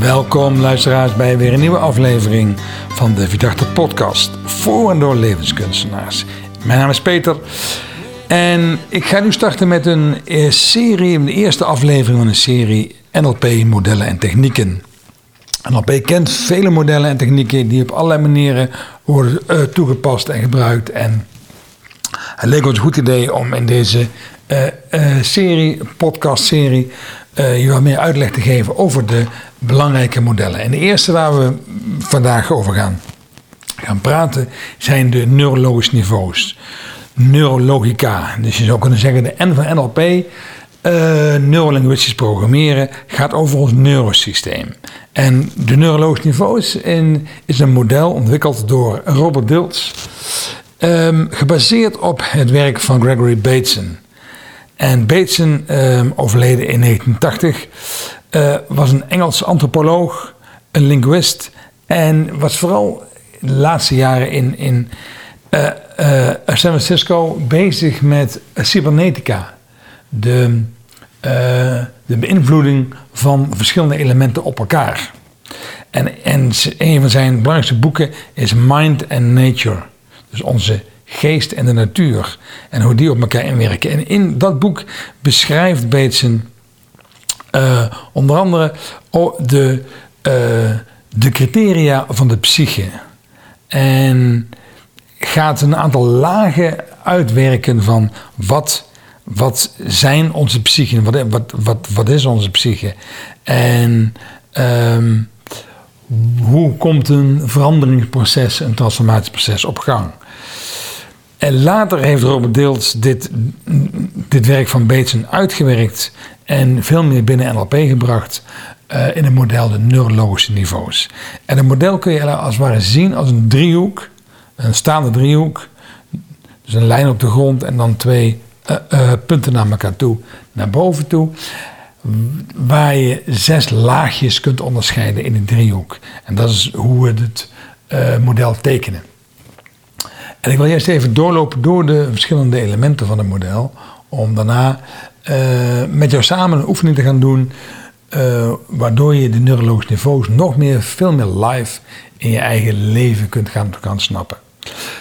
Welkom luisteraars bij weer een nieuwe aflevering van de Vidachte podcast voor en door levenskunstenaars. Mijn naam is Peter en ik ga nu starten met een eh, serie, de eerste aflevering van een serie NLP modellen en technieken. NLP kent vele modellen en technieken die op allerlei manieren worden uh, toegepast en gebruikt en het leek ons een goed idee om in deze uh, serie, podcast-serie, uh, je wat meer uitleg te geven over de belangrijke modellen. En de eerste waar we vandaag over gaan, gaan praten zijn de neurologische niveaus. Neurologica. Dus je zou kunnen zeggen de N van NLP, uh, neurolinguistisch programmeren, gaat over ons neurosysteem. En de neurologische niveaus is een model ontwikkeld door Robert Dilts. Um, gebaseerd op het werk van Gregory Bateson. En Bateson, um, overleden in 1980, uh, was een Engelse antropoloog, een linguist en was vooral de laatste jaren in, in uh, uh, San Francisco bezig met cybernetica. De, de beïnvloeding van verschillende elementen op elkaar. En, en een van zijn belangrijkste boeken is Mind and Nature. Dus onze geest en de natuur. En hoe die op elkaar inwerken. En in dat boek beschrijft Bateson uh, onder andere de, uh, de criteria van de psyche. En gaat een aantal lagen uitwerken van wat, wat zijn onze psyche, wat, wat, wat, wat is onze psyche. En um, hoe komt een veranderingsproces, een transformatieproces op gang. En later heeft Robert Deels dit, dit werk van Bateson uitgewerkt en veel meer binnen NLP gebracht uh, in het model de neurologische niveaus. En het model kun je als het ware zien als een driehoek, een staande driehoek. Dus een lijn op de grond en dan twee uh, uh, punten naar elkaar toe, naar boven toe. Waar je zes laagjes kunt onderscheiden in een driehoek. En dat is hoe we het model tekenen. En ik wil eerst even doorlopen door de verschillende elementen van het model. Om daarna uh, met jou samen een oefening te gaan doen. Uh, waardoor je de neurologische niveaus nog meer, veel meer live in je eigen leven kunt gaan, gaan snappen.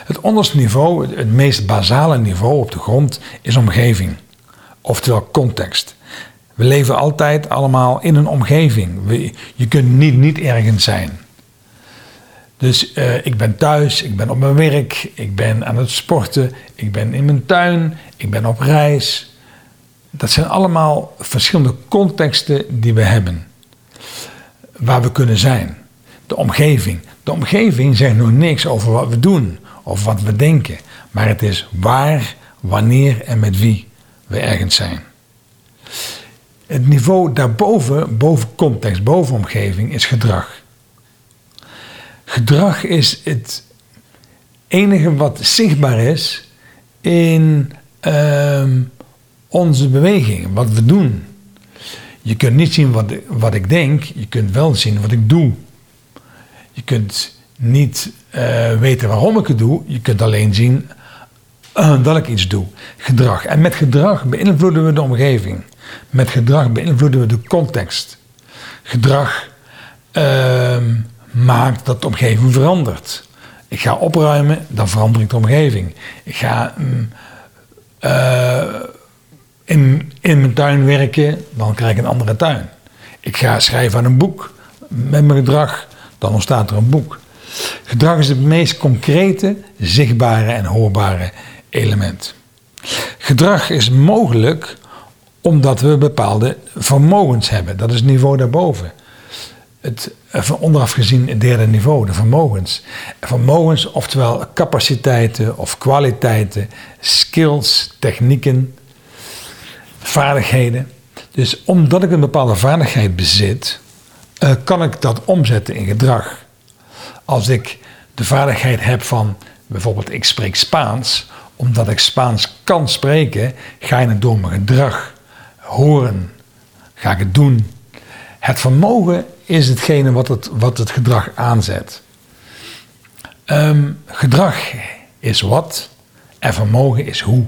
Het onderste niveau, het, meest basale niveau op de grond, is omgeving. Oftewel context. We leven altijd allemaal in een omgeving. Je kunt niet, niet ergens zijn. Dus uh, ik ben thuis, ik ben op mijn werk, ik ben aan het sporten, ik ben in mijn tuin, ik ben op reis. Dat zijn allemaal verschillende contexten die we hebben, waar we kunnen zijn. De omgeving. De omgeving zegt nog niks over wat we doen of wat we denken, maar het is waar, wanneer en met wie we ergens zijn. Het niveau daarboven, boven context, boven omgeving, is gedrag. Gedrag is het enige wat zichtbaar is in uh, onze bewegingen, wat we doen. Je kunt niet zien wat, wat ik denk, je kunt wel zien wat ik doe. Je kunt niet uh, weten waarom ik het doe, je kunt alleen zien uh, dat ik iets doe. Gedrag. En met gedrag beïnvloeden we de omgeving. Met gedrag beïnvloeden we de context. Gedrag ehm, maakt dat de omgeving verandert. Ik ga opruimen, dan verander ik de omgeving. Ik ga mm, uh, in, in mijn tuin werken, dan krijg ik een andere tuin. Ik ga schrijven aan een boek met mijn gedrag, dan ontstaat er een boek. Gedrag is het meest concrete, zichtbare en hoorbare element. Gedrag is mogelijk omdat we bepaalde vermogens hebben. Dat is het niveau daarboven het van onderaf gezien het derde niveau, de vermogens. Vermogens, oftewel capaciteiten of kwaliteiten, skills, technieken, vaardigheden. Dus omdat ik een bepaalde vaardigheid bezit, uh, kan ik dat omzetten in gedrag. Als ik de vaardigheid heb van bijvoorbeeld ik spreek Spaans, omdat ik Spaans kan spreken, ga je het door mijn gedrag horen. Ga ik het doen. Het vermogen is hetgene wat het, wat het gedrag aanzet. Um, gedrag is wat en vermogen is hoe.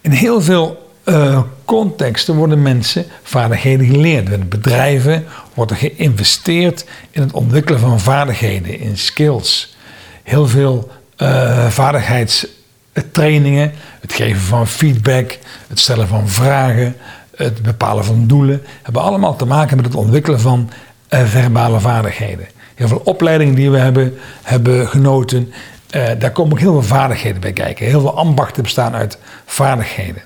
In heel veel uh, contexten worden mensen vaardigheden geleerd. In bedrijven wordt er geïnvesteerd in het ontwikkelen van vaardigheden, in skills. Heel veel uh, vaardigheidstrainingen, het geven van feedback, het stellen van vragen, het bepalen van doelen, hebben allemaal te maken met het ontwikkelen van uh, verbale vaardigheden. Heel veel opleidingen die we hebben, hebben genoten, daar komen ook heel veel vaardigheden bij kijken. Heel veel ambachten bestaan uit vaardigheden.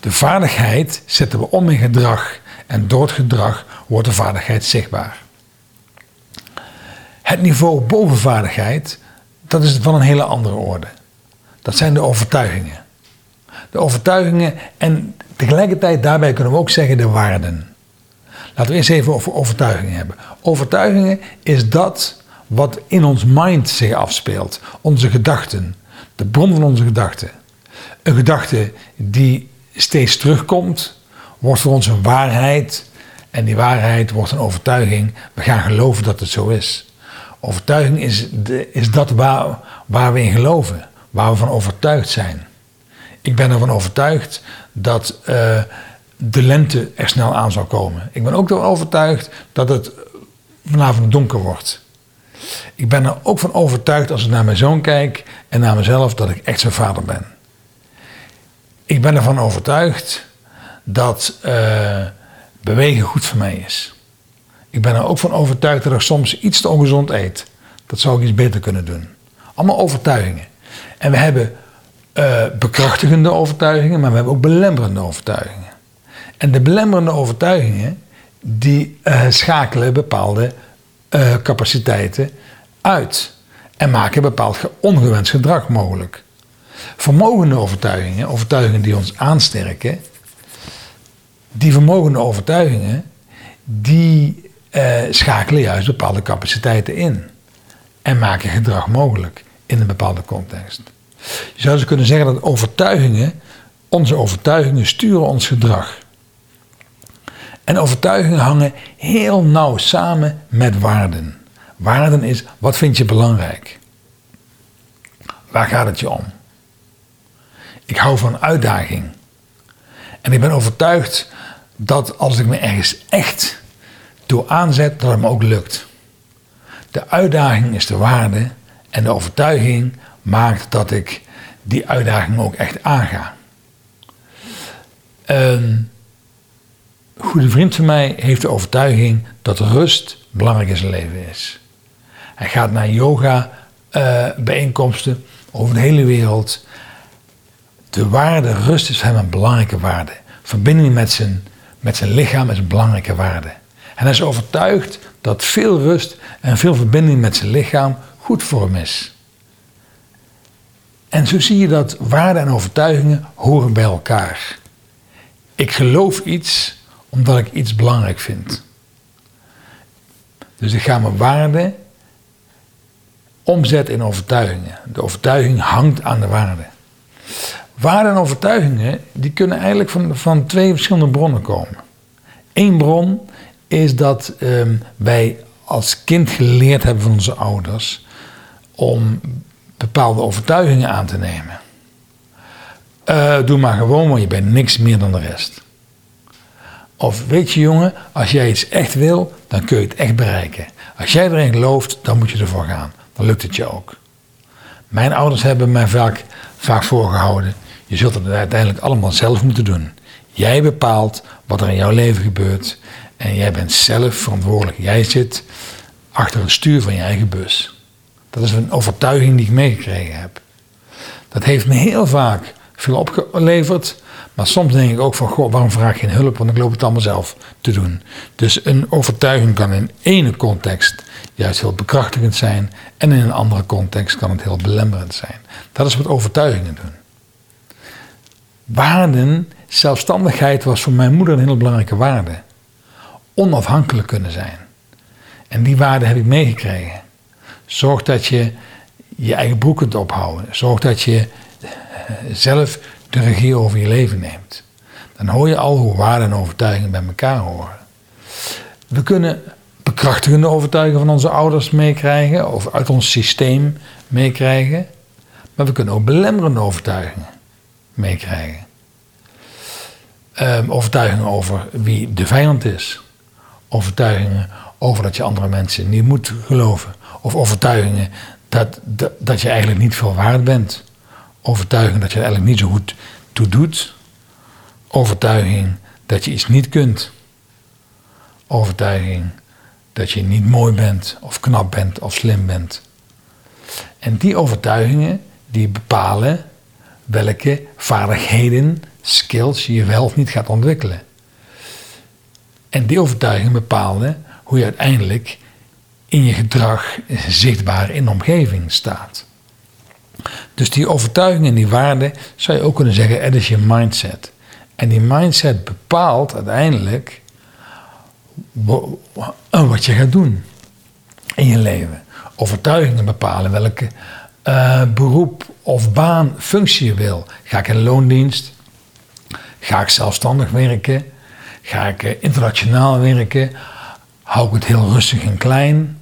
De vaardigheid zetten we om in gedrag en door het gedrag wordt de vaardigheid zichtbaar. Het niveau boven vaardigheid, dat is van een hele andere orde. Dat zijn de overtuigingen. De overtuigingen en tegelijkertijd daarbij kunnen we ook zeggen de waarden. Laten we eerst even over overtuigingen hebben. Overtuigingen is dat wat in ons mind zich afspeelt, onze gedachten, de bron van onze gedachten. Een gedachte die steeds terugkomt, wordt voor ons een waarheid. En die waarheid wordt een overtuiging. We gaan geloven dat het zo is. Overtuiging is, de, is dat waar, waar we in geloven, waar we van overtuigd zijn. Ik ben ervan overtuigd dat uh, de lente er snel aan zal komen. Ik ben ook ervan overtuigd dat het vanavond donker wordt. Ik ben er ook van overtuigd als ik naar mijn zoon kijk en naar mezelf dat ik echt zijn vader ben. Ik ben ervan overtuigd dat uh, bewegen goed voor mij is. Ik ben er ook van overtuigd dat ik soms iets te ongezond eet. Dat zou ik iets beter kunnen doen. Allemaal overtuigingen. En we hebben uh, bekrachtigende overtuigingen, maar we hebben ook belemmerende overtuigingen. En de belemmerende overtuigingen, die uh, schakelen bepaalde capaciteiten uit. En maken bepaald ongewenst gedrag mogelijk. Vermogende overtuigingen, overtuigingen die ons aansterken, die vermogende overtuigingen, die eh, schakelen juist bepaalde capaciteiten in. En maken gedrag mogelijk in een bepaalde context. Je zou dus kunnen zeggen dat overtuigingen, onze overtuigingen sturen ons gedrag. En overtuigingen hangen heel nauw samen met waarden. Waarden is, wat vind je belangrijk? Waar gaat het je om? Ik hou van uitdaging. En ik ben overtuigd dat als ik me ergens echt toe aanzet, dat het me ook lukt. De uitdaging is de waarde en de overtuiging maakt dat ik die uitdaging ook echt aanga. Een goede vriend van mij heeft de overtuiging dat rust belangrijk in zijn leven is. Hij gaat naar yoga uh, bijeenkomsten over de hele wereld de waarde rust is voor hem een belangrijke waarde. Verbinding met zijn, met zijn lichaam is een belangrijke waarde. En hij is overtuigd dat veel rust en veel verbinding met zijn lichaam goed voor hem is. En zo zie je dat waarden en overtuigingen horen bij elkaar. Ik geloof iets omdat ik iets belangrijk vind. Dus ik ga mijn waarden omzetten in overtuigingen. De overtuiging hangt aan de waarde. Waarden en overtuigingen die kunnen eigenlijk van, van twee verschillende bronnen komen. Eén bron is dat um, wij als kind geleerd hebben van onze ouders om bepaalde overtuigingen aan te nemen. Uh, doe maar gewoon, want je bent niks meer dan de rest. Of weet je jongen, als jij iets echt wil, dan kun je het echt bereiken. Als jij erin gelooft, dan moet je ervoor gaan. Dan lukt het je ook. Mijn ouders hebben mij vaak, vaak voorgehouden. Je zult het uiteindelijk allemaal zelf moeten doen. Jij bepaalt wat er in jouw leven gebeurt. En jij bent zelf verantwoordelijk. Jij zit achter het stuur van je eigen bus. Dat is een overtuiging die ik meegekregen heb. Dat heeft me heel vaak veel opgeleverd. Maar soms denk ik ook van, waarom vraag ik geen hulp? Want ik loop het allemaal zelf te doen. Dus een overtuiging kan in ene context juist heel bekrachtigend zijn. En in een andere context kan het heel belemmerend zijn. Dat is wat overtuigingen doen. Waarden, zelfstandigheid was voor mijn moeder een heel belangrijke waarde. Onafhankelijk kunnen zijn. En die waarde heb ik meegekregen. Zorg dat je je eigen broek kunt ophouden. Zorg dat je eh, zelf de regie over je leven neemt. Dan hoor je al hoe waarden en overtuigingen bij elkaar horen. We kunnen bekrachtigende overtuigingen van onze ouders meekrijgen, of uit ons systeem meekrijgen. Maar we kunnen ook belemmerende overtuigingen meekrijgen. Um, overtuigingen over wie de vijand is. Overtuigingen over dat je andere mensen niet moet geloven. Of overtuigingen dat, dat, dat je eigenlijk niet veel waard bent. Overtuiging dat je er eigenlijk niet zo goed toe doet. Overtuiging dat je iets niet kunt. Overtuiging dat je niet mooi bent, of knap bent, of slim bent. En die overtuigingen die bepalen welke vaardigheden, skills je wel of niet gaat ontwikkelen. En die overtuigingen bepalen hoe je uiteindelijk in je gedrag zichtbaar in de omgeving staat. Dus die overtuiging en die waarden zou je ook kunnen zeggen, dat is je mindset. En die mindset bepaalt uiteindelijk wat je gaat doen in je leven. Overtuigingen bepalen welke uh, beroep of baan, functie je wil. Ga ik in loondienst? Ga ik zelfstandig werken? Ga ik uh, internationaal werken? Hou ik het heel rustig en klein?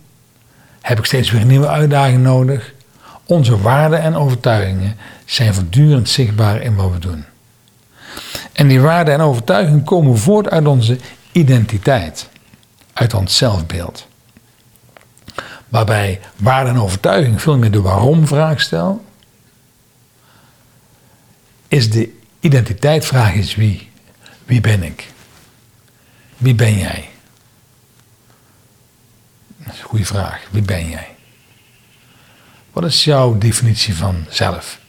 Heb ik steeds weer nieuwe uitdaging nodig? Onze waarden en overtuigingen zijn voortdurend zichtbaar in wat we doen. En die waarden en overtuigingen komen voort uit onze identiteit, uit ons zelfbeeld. Waarbij waarde en overtuiging veel meer de waarom-vraag stel, is de identiteitvraag is wie. Wie ben ik? Wie ben jij? Dat goede vraag. Wie ben jij? Wat is jouw definitie van zelf?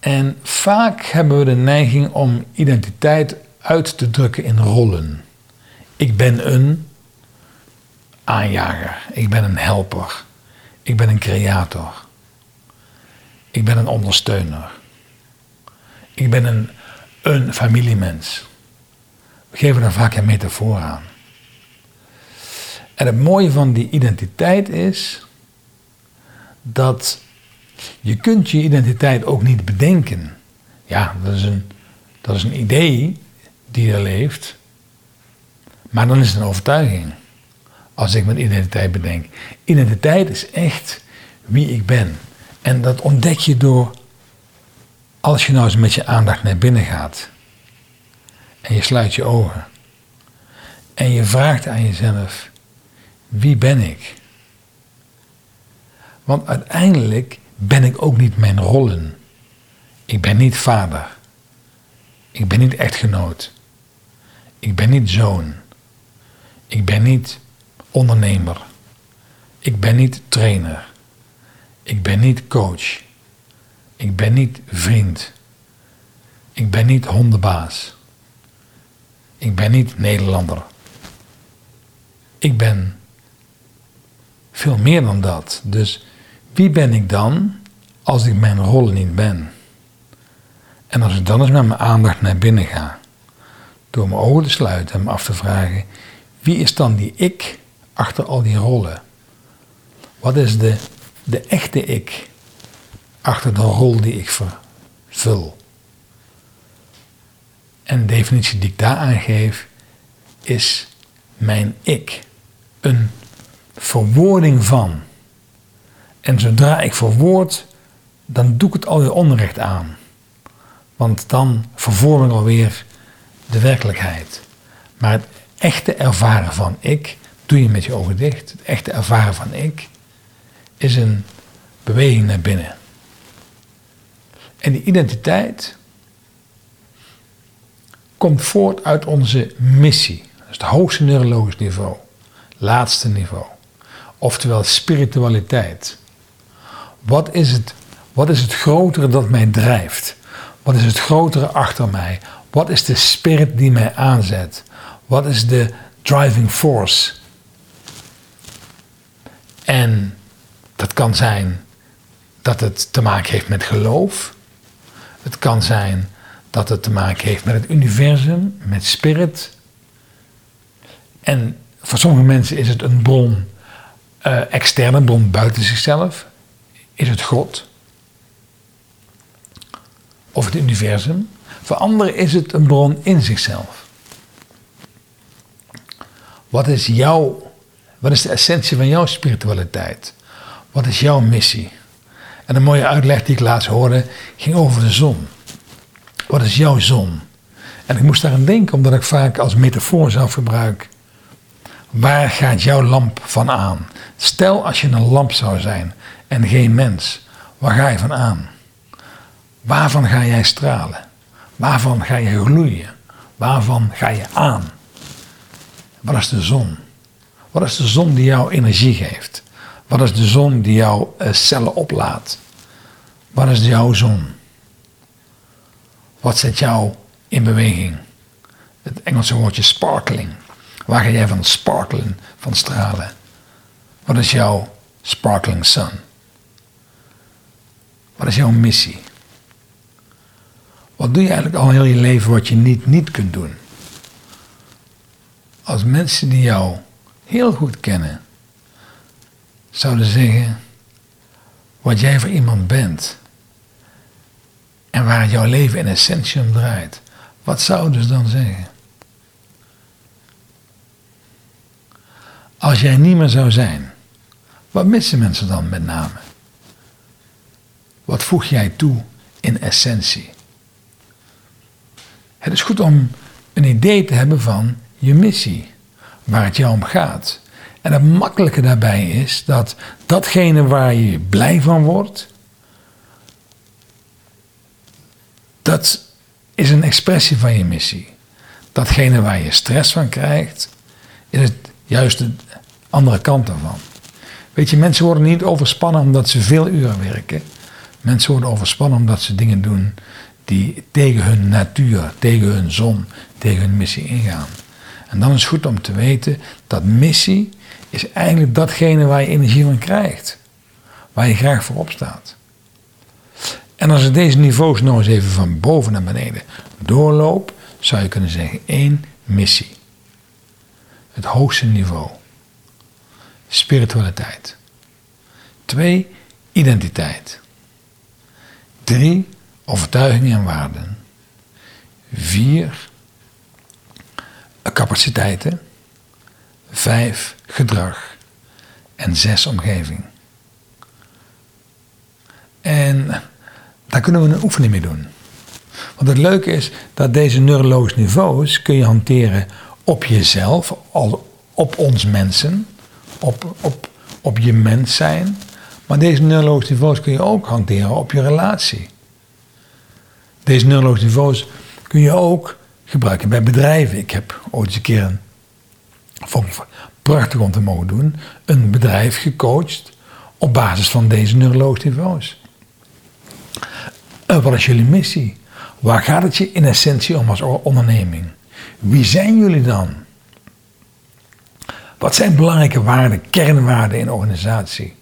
En vaak hebben we de neiging om identiteit uit te drukken in rollen. Ik ben een aanjager, ik ben een helper, ik ben een creator, ik ben een ondersteuner, ik ben een, een familiemens. Geven daar vaak een metafoor aan. En het mooie van die identiteit is dat je kunt je identiteit ook niet bedenken. Ja, dat is een, dat is een idee die er leeft, maar dan is het een overtuiging. Als ik mijn identiteit bedenk. Identiteit is echt wie ik ben. En dat ontdek je door, als je nou eens met je aandacht naar binnen gaat. En je sluit je ogen. En je vraagt aan jezelf, wie ben ik? Want uiteindelijk ben ik ook niet mijn rollen. Ik ben niet vader. Ik ben niet echtgenoot. Ik ben niet zoon. Ik ben niet ondernemer. Ik ben niet trainer. Ik ben niet coach. Ik ben niet vriend. Ik ben niet hondenbaas. Ik ben niet Nederlander. Ik ben veel meer dan dat. Dus wie ben ik dan als ik mijn rol niet ben? En als ik dan eens met mijn aandacht naar binnen ga, door mijn ogen te sluiten en me af te vragen, wie is dan die ik achter al die rollen? Wat is de, de echte ik achter de rol die ik vervul? En de definitie die ik daar aangeef is mijn ik. Een verwoording van. En zodra ik verwoord, dan doe ik het alweer onrecht aan. Want dan vervorm ik alweer de werkelijkheid. Maar het echte ervaren van ik, doe je met je ogen dicht. Het echte ervaren van ik is een beweging naar binnen. En die identiteit komt voort uit onze missie. Dat is het hoogste neurologisch niveau. Laatste niveau. Oftewel spiritualiteit. Wat is het, wat is het grotere dat mij drijft? Wat is het grotere achter mij? Wat is de spirit die mij aanzet? Wat is de driving force? En dat kan zijn dat het te maken heeft met geloof. Het kan zijn dat het te maken heeft met het universum, met spirit. En voor sommige mensen is het een bron, uh, externe bron buiten zichzelf. Is het God? Of het universum? Voor anderen is het een bron in zichzelf. Wat is jouw, wat is de essentie van jouw spiritualiteit? Wat is jouw missie? En een mooie uitleg die ik laatst hoorde ging over de zon. Wat is jouw zon? En ik moest daaraan denken omdat ik vaak als metafoor zelf gebruik. Waar gaat jouw lamp van aan? Stel als je een lamp zou zijn en geen mens, waar ga je van aan? Waarvan ga jij stralen? Waarvan ga je gloeien? Waarvan ga je aan? Wat is de zon? Wat is de zon die jou energie geeft? Wat is de zon die jouw eh, cellen oplaat? Wat is jouw zon? Wat zet jou in beweging? Het Engelse woordje sparkling. Waar ga jij van sparkelen, van stralen? Wat is jouw sparkling sun? Wat is jouw missie? Wat doe je eigenlijk al heel je leven wat je niet niet kunt doen? Als mensen die jou heel goed kennen, zouden zeggen wat jij voor iemand bent en waar jouw leven in essentie om draait, wat zouden ze dan zeggen? Als jij niet meer zou zijn, wat missen mensen dan met name? Wat voeg jij toe in essentie? Het is goed om een idee te hebben van je missie, waar het jou om gaat. En het makkelijke daarbij is dat datgene waar je blij van wordt, dat is een expressie van je missie. Datgene waar je stress van krijgt, is het juist de andere kant daarvan. Weet je, mensen worden niet overspannen omdat ze veel uren werken. Mensen worden overspannen omdat ze dingen doen die tegen hun natuur, tegen hun zon, tegen hun missie ingaan. En dan is het goed om te weten dat missie is eigenlijk datgene waar je energie van krijgt. Waar je graag voor opstaat. En als ik deze niveaus nou eens even van boven naar beneden doorloop, zou je kunnen zeggen één missie. Het hoogste niveau. Spiritualiteit. Twee, identiteit. Drie, overtuigingen en waarden. Vier, capaciteiten. Vijf, gedrag. En zes, omgeving. En daar kunnen we een oefening mee doen. Want het leuke is dat deze neurologische niveaus kun je hanteren op jezelf, op ons mensen, op, op, op je mens zijn. Maar deze neurologische niveaus kun je ook hanteren op je relatie. Deze neurologische niveaus kun je ook gebruiken bij bedrijven. Ik heb ooit eens een keer prachtig om te mogen doen, een bedrijf gecoacht op basis van deze neurologische niveaus. En wat is jullie missie? Waar gaat het je in essentie om als onderneming? Wie zijn jullie dan? Wat zijn belangrijke waarden, kernwaarden in organisatie?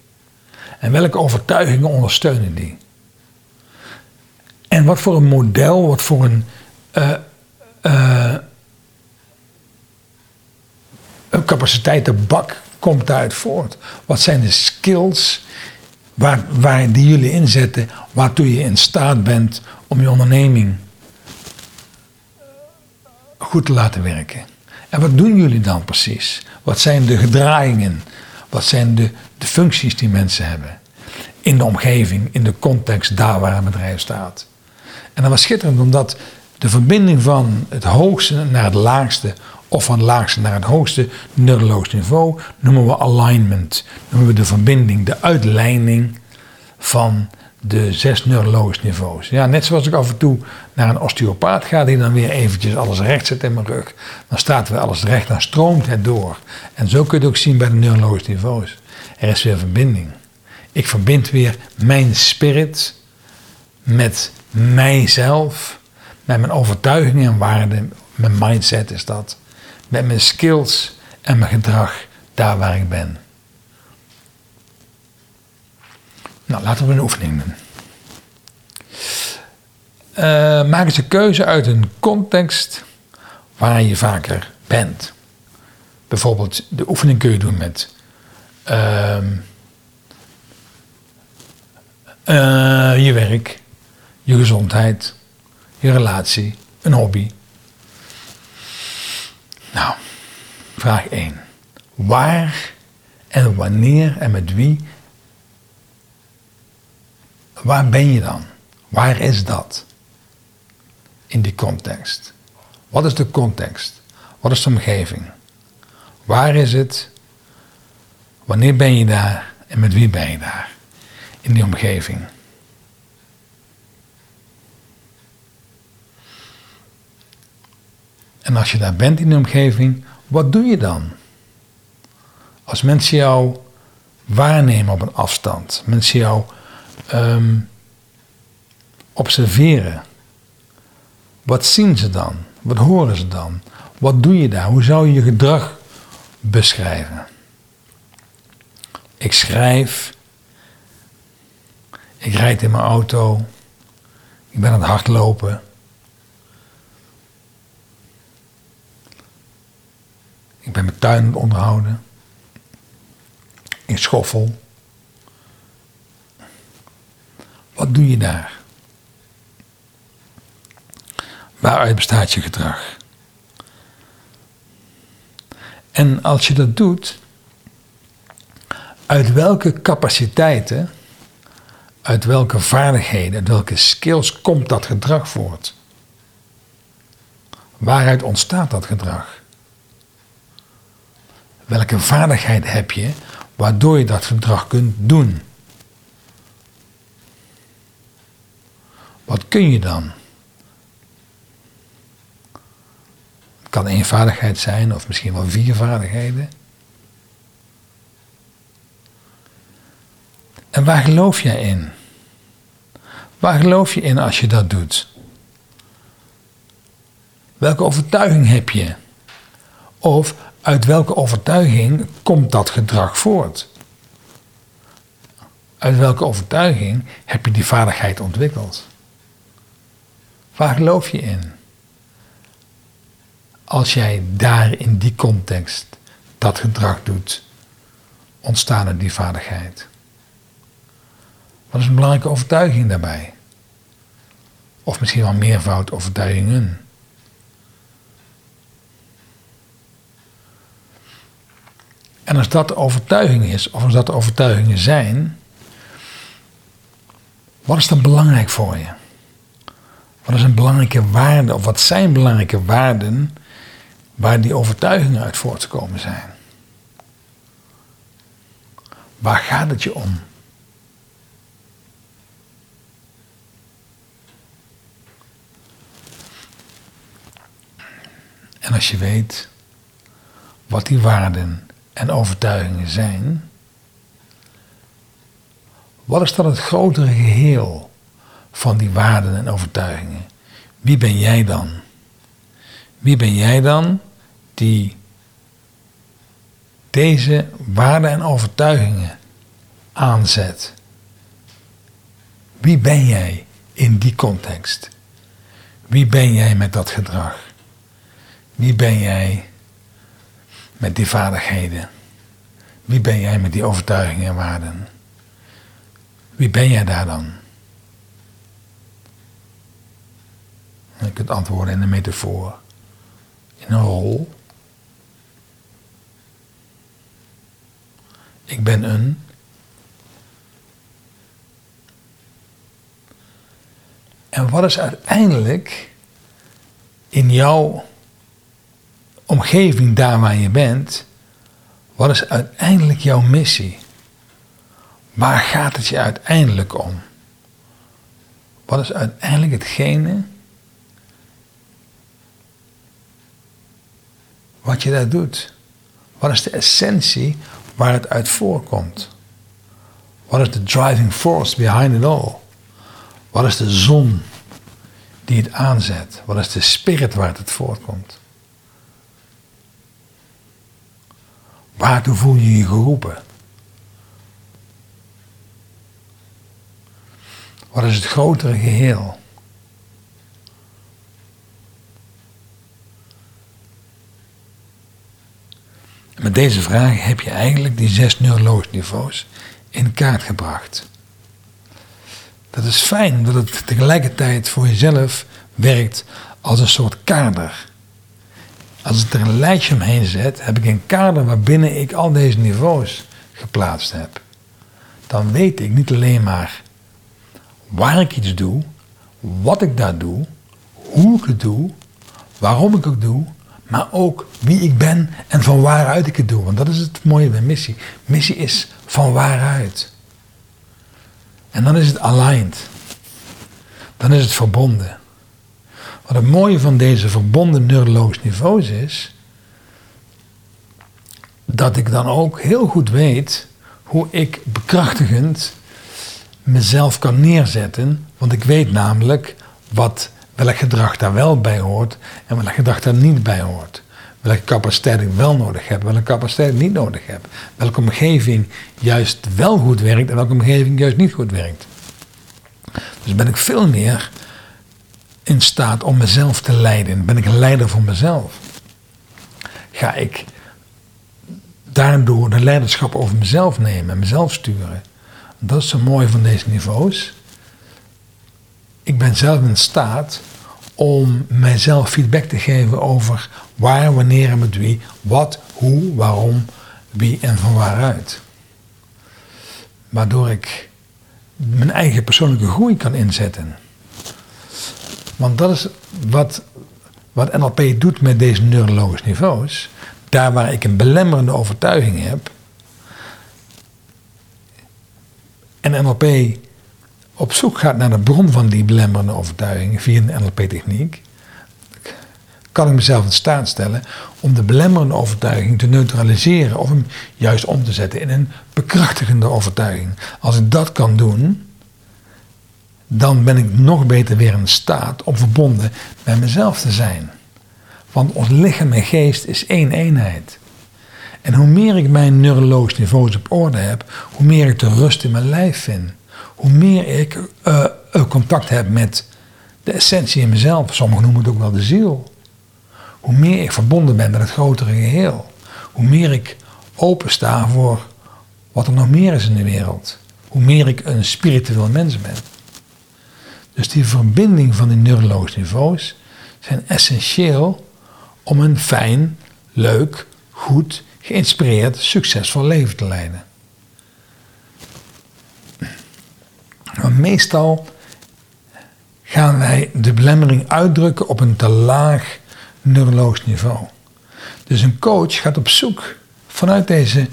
En welke overtuigingen ondersteunen die? En wat voor een model, wat voor een, uh, uh, een capaciteitenbak komt daaruit voort? Wat zijn de skills waar, die jullie inzetten, waartoe je in staat bent om je onderneming goed te laten werken? En wat doen jullie dan precies? Wat zijn de gedragingen? Wat zijn de, de functies die mensen hebben? In de omgeving, in de context, daar waar een bedrijf staat. En dat was schitterend omdat de verbinding van het hoogste naar het laagste, of van het laagste naar het hoogste neurologisch niveau, noemen we alignment. Noemen we de verbinding, de uitleiding van de zes neurologische niveaus. Ja, net zoals ik af en toe naar een osteopaat ga, die dan weer eventjes alles recht zet in mijn rug. Dan staat weer alles recht, dan stroomt het door. En zo kun je het ook zien bij de neurologische niveaus. Er is weer verbinding. Ik verbind weer mijn spirit met mijzelf, met mijn overtuigingen en waarden, mijn mindset is dat, met mijn skills en mijn gedrag daar waar ik ben. Nou, laten we een oefening doen. Uh, maak eens een keuze uit een context waar je vaker bent. Bijvoorbeeld, de oefening kun je doen met uh, uh, je werk, je gezondheid, je relatie, een hobby. Nou, vraag 1. Waar en wanneer en met wie Waar ben je dan? Waar is dat? In die context. Wat is de context? Wat is de omgeving? Waar is het? Wanneer ben je daar? En met wie ben je daar? In die omgeving. En als je daar bent in die omgeving, wat doe je dan? Als mensen jou waarnemen op een afstand, mensen jou ehm, observeren, wat zien ze dan? Wat horen ze dan? Wat doe je daar? Hoe zou je je gedrag beschrijven? Ik schrijf, ik rijd in mijn auto, ik ben aan het hardlopen. Ik ben mijn tuin onderhouden. Ik schoffel. Wat doe je daar? Waaruit bestaat je gedrag? En als je dat doet, uit welke capaciteiten, uit welke vaardigheden, uit welke skills komt dat gedrag voort? Waaruit ontstaat dat gedrag? Welke vaardigheid heb je waardoor je dat gedrag kunt doen? Wat kun je dan? Het kan één vaardigheid zijn of misschien wel vier vaardigheden. En waar geloof jij in? Waar geloof je in als je dat doet? Welke overtuiging heb je? Of uit welke overtuiging komt dat gedrag voort? Uit welke overtuiging heb je die vaardigheid ontwikkeld? Waar geloof je in? Als jij daar in die context dat gedrag doet, ontstaan er die vaardigheid. Wat is een belangrijke overtuiging daarbij? Of misschien wel meervoud overtuigingen. En als dat overtuiging is, of als dat overtuigingen zijn, wat is dan belangrijk voor je? Wat is een belangrijke waarde, of wat zijn belangrijke waarden waar die overtuigingen uit voortgekomen zijn? Waar gaat het je om? En als je weet wat die waarden en overtuigingen zijn, wat is dan het grotere geheel van die waarden en overtuigingen? Wie ben jij dan? Wie ben jij dan die deze waarden en overtuigingen aanzet? Wie ben jij in die context? Wie ben jij met dat gedrag? Wie ben jij met die vaardigheden? Wie ben jij met die overtuigingen en waarden? Wie ben jij daar dan? je kunt antwoorden in een metafoor, in een rol. Ik ben een. En wat is uiteindelijk in jouw omgeving, daar waar je bent, wat is uiteindelijk jouw missie? Waar gaat het je uiteindelijk om? Wat is uiteindelijk hetgene wat je daar doet? Wat is de essentie waar het uit voorkomt? Wat is de driving force behind it all? Wat is de zon die het aanzet? Wat is de spirit waar het voortkomt? Waartoe voel je je geroepen? Wat is het grotere geheel? Met deze vraag heb je eigenlijk die zes neuroloogniveaus in kaart gebracht. Dat is fijn dat het tegelijkertijd voor jezelf werkt als een soort kader. Als ik er een lijstje omheen zet, heb ik een kader waarbinnen ik al deze niveaus geplaatst heb. Dan weet ik niet alleen maar waar ik iets doe, wat ik daar doe, hoe ik het doe, waarom ik het doe, maar ook wie ik ben en van waaruit ik het doe. Want dat is het mooie bij missie. Missie is van waaruit. En dan is het aligned. Dan is het verbonden. Wat het mooie van deze verbonden neurologische niveaus is, dat ik dan ook heel goed weet hoe ik bekrachtigend mezelf kan neerzetten. Want ik weet namelijk wat, welk gedrag daar wel bij hoort en welk gedrag daar niet bij hoort. Welke capaciteit ik wel nodig heb, welke capaciteit ik niet nodig heb. Welke omgeving juist wel goed werkt en welke omgeving juist niet goed werkt. Dus ben ik veel meer in staat om mezelf te leiden. Ben ik een leider voor mezelf. Ga ik daardoor de leiderschap over mezelf nemen en mezelf sturen. Dat is zo mooi van deze niveaus. Ik ben zelf in staat om mijzelf feedback te geven over waar, wanneer en met wie, wat, hoe, waarom, wie en van waaruit. Waardoor ik mijn eigen persoonlijke groei kan inzetten. Want dat is wat, wat NLP doet met deze neurologische niveaus. Daar waar ik een belemmerende overtuiging heb. En NLP op zoek gaat naar de bron van die belemmerende overtuiging via een NLP-techniek. Kan ik mezelf in staat stellen om de belemmerende overtuiging te neutraliseren of hem juist om te zetten in een bekrachtigende overtuiging. Als ik dat kan doen, dan ben ik nog beter weer in staat om verbonden met mezelf te zijn. Want ons lichaam en geest is één eenheid. En hoe meer ik mijn neurologische niveaus op orde heb, hoe meer ik de rust in mijn lijf vind. Hoe meer ik uh, contact heb met de essentie in mezelf. Sommigen noemen het ook wel de ziel. Hoe meer ik verbonden ben met het grotere geheel. Hoe meer ik opensta voor wat er nog meer is in de wereld. Hoe meer ik een spiritueel mens ben. Dus die verbinding van die neurologische niveaus zijn essentieel om een fijn, leuk, goed, geïnspireerd, succesvol leven te leiden. Maar meestal gaan wij de belemmering uitdrukken op een te laag neurologisch niveau. Dus een coach gaat op zoek vanuit, deze,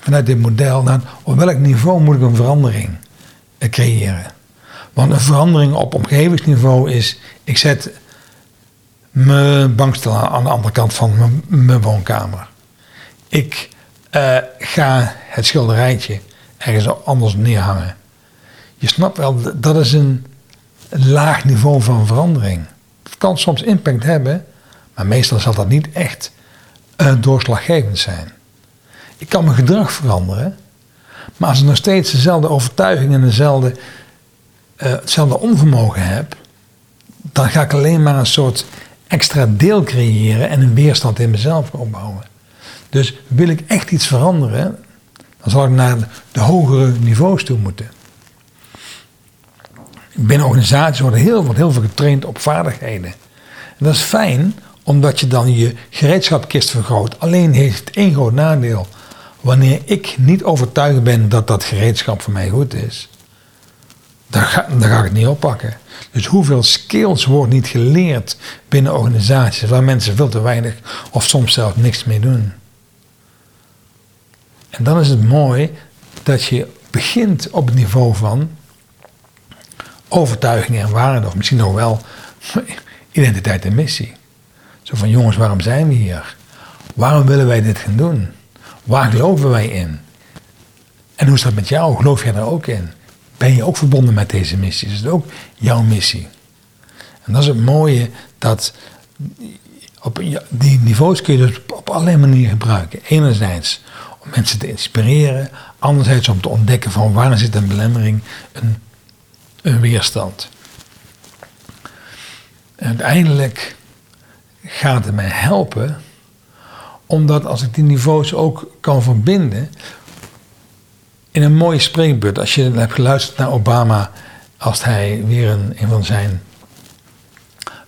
vanuit dit model naar op welk niveau moet ik een verandering creëren. Want een verandering op omgevingsniveau is, ik zet mijn bankstel aan de andere kant van mijn, woonkamer. Ik uh, ga het schilderijtje ergens anders neerhangen. Je snapt wel, dat is een laag niveau van verandering. Het kan soms impact hebben, maar meestal zal dat niet echt uh, doorslaggevend zijn. Ik kan mijn gedrag veranderen, maar als ik nog steeds dezelfde overtuiging en dezelfde hetzelfde onvermogen heb, dan ga ik alleen maar een soort extra deel creëren en een weerstand in mezelf opbouwen. Dus wil ik echt iets veranderen, dan zal ik naar de hogere niveaus toe moeten. Binnen organisaties worden heel, wordt heel veel getraind op vaardigheden. En dat is fijn, omdat je dan je gereedschapkist vergroot. Alleen heeft het één groot nadeel. Wanneer ik niet overtuigd ben dat dat gereedschap voor mij goed is, dan ga, ik het niet oppakken. Dus hoeveel skills wordt niet geleerd binnen organisaties waar mensen veel te weinig of soms zelfs niks mee doen. En dan is het mooi dat je begint op het niveau van overtuiging en waarde, of misschien nog wel identiteit en missie. Zo van jongens, waarom zijn we hier? Waarom willen wij dit gaan doen? Waar geloven wij in? En hoe is dat met jou? Geloof jij daar ook in? Ben je ook verbonden met deze missie. Dus het is ook jouw missie. En dat is het mooie dat op die niveaus kun je dus op allerlei manieren gebruiken. Enerzijds om mensen te inspireren, anderzijds om te ontdekken van waar zit een belemmering, een, een weerstand. En uiteindelijk gaat het mij helpen, omdat als ik die niveaus ook kan verbinden, in een mooie spreekbeurt, als je hebt geluisterd naar Obama, als hij weer een, van zijn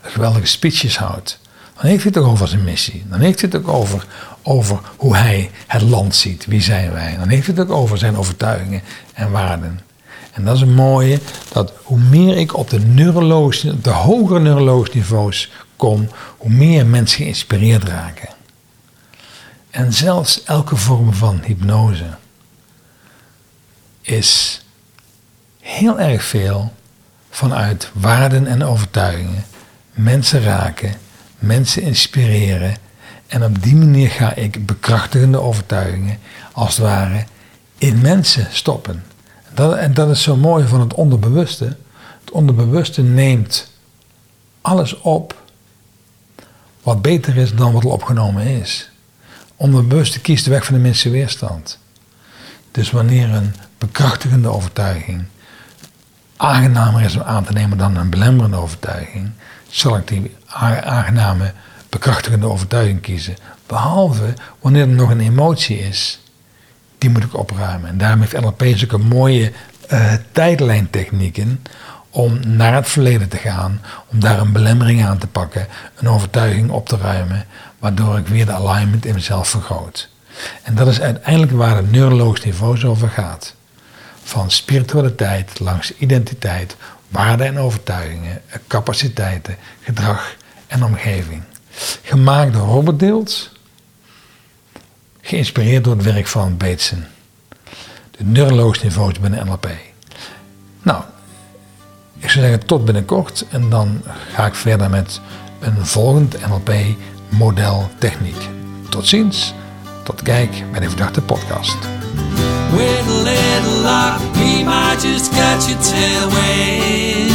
geweldige speeches houdt, dan heeft hij het ook over zijn missie. Dan heeft hij het ook over, over hoe hij het land ziet. Wie zijn wij? Dan heeft hij het ook over zijn overtuigingen en waarden. En dat is een mooie, dat hoe meer ik op de, neurologische, de hogere neurologische niveaus kom, hoe meer mensen geïnspireerd raken. En zelfs elke vorm van hypnose is heel erg veel vanuit waarden en overtuigingen. Mensen raken, mensen inspireren. En op die manier ga ik bekrachtigende overtuigingen, als het ware, in mensen stoppen. Dat, en dat is zo mooi van het onderbewuste. Het onderbewuste neemt alles op wat beter is dan wat al opgenomen is. Onderbewuste kiest de weg van de minste weerstand. Dus wanneer een bekrachtigende overtuiging aangenamer is om aan te nemen dan een belemmerende overtuiging, zal ik die aangename, bekrachtigende overtuiging kiezen. Behalve wanneer er nog een emotie is, die moet ik opruimen. En daarom heeft NLP zulke mooie uh, tijdlijntechnieken om naar het verleden te gaan, om daar een belemmering aan te pakken, een overtuiging op te ruimen, waardoor ik weer de alignment in mezelf vergroot. En dat is uiteindelijk waar het neurologisch niveau over gaat. Van spiritualiteit langs identiteit, waarden en overtuigingen, capaciteiten, gedrag en omgeving. Gemaakt door Robert Deels, geïnspireerd door het werk van Bateson. De neurologisch niveaus binnen NLP. Nou, ik zou zeggen tot binnenkort en dan ga ik verder met een volgend NLP-model techniek. Tot ziens, tot kijk bij de Verdachte Podcast. A we might just catch your tailwind.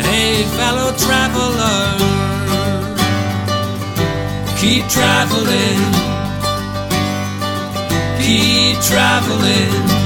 Hey, fellow traveler, keep traveling, keep traveling.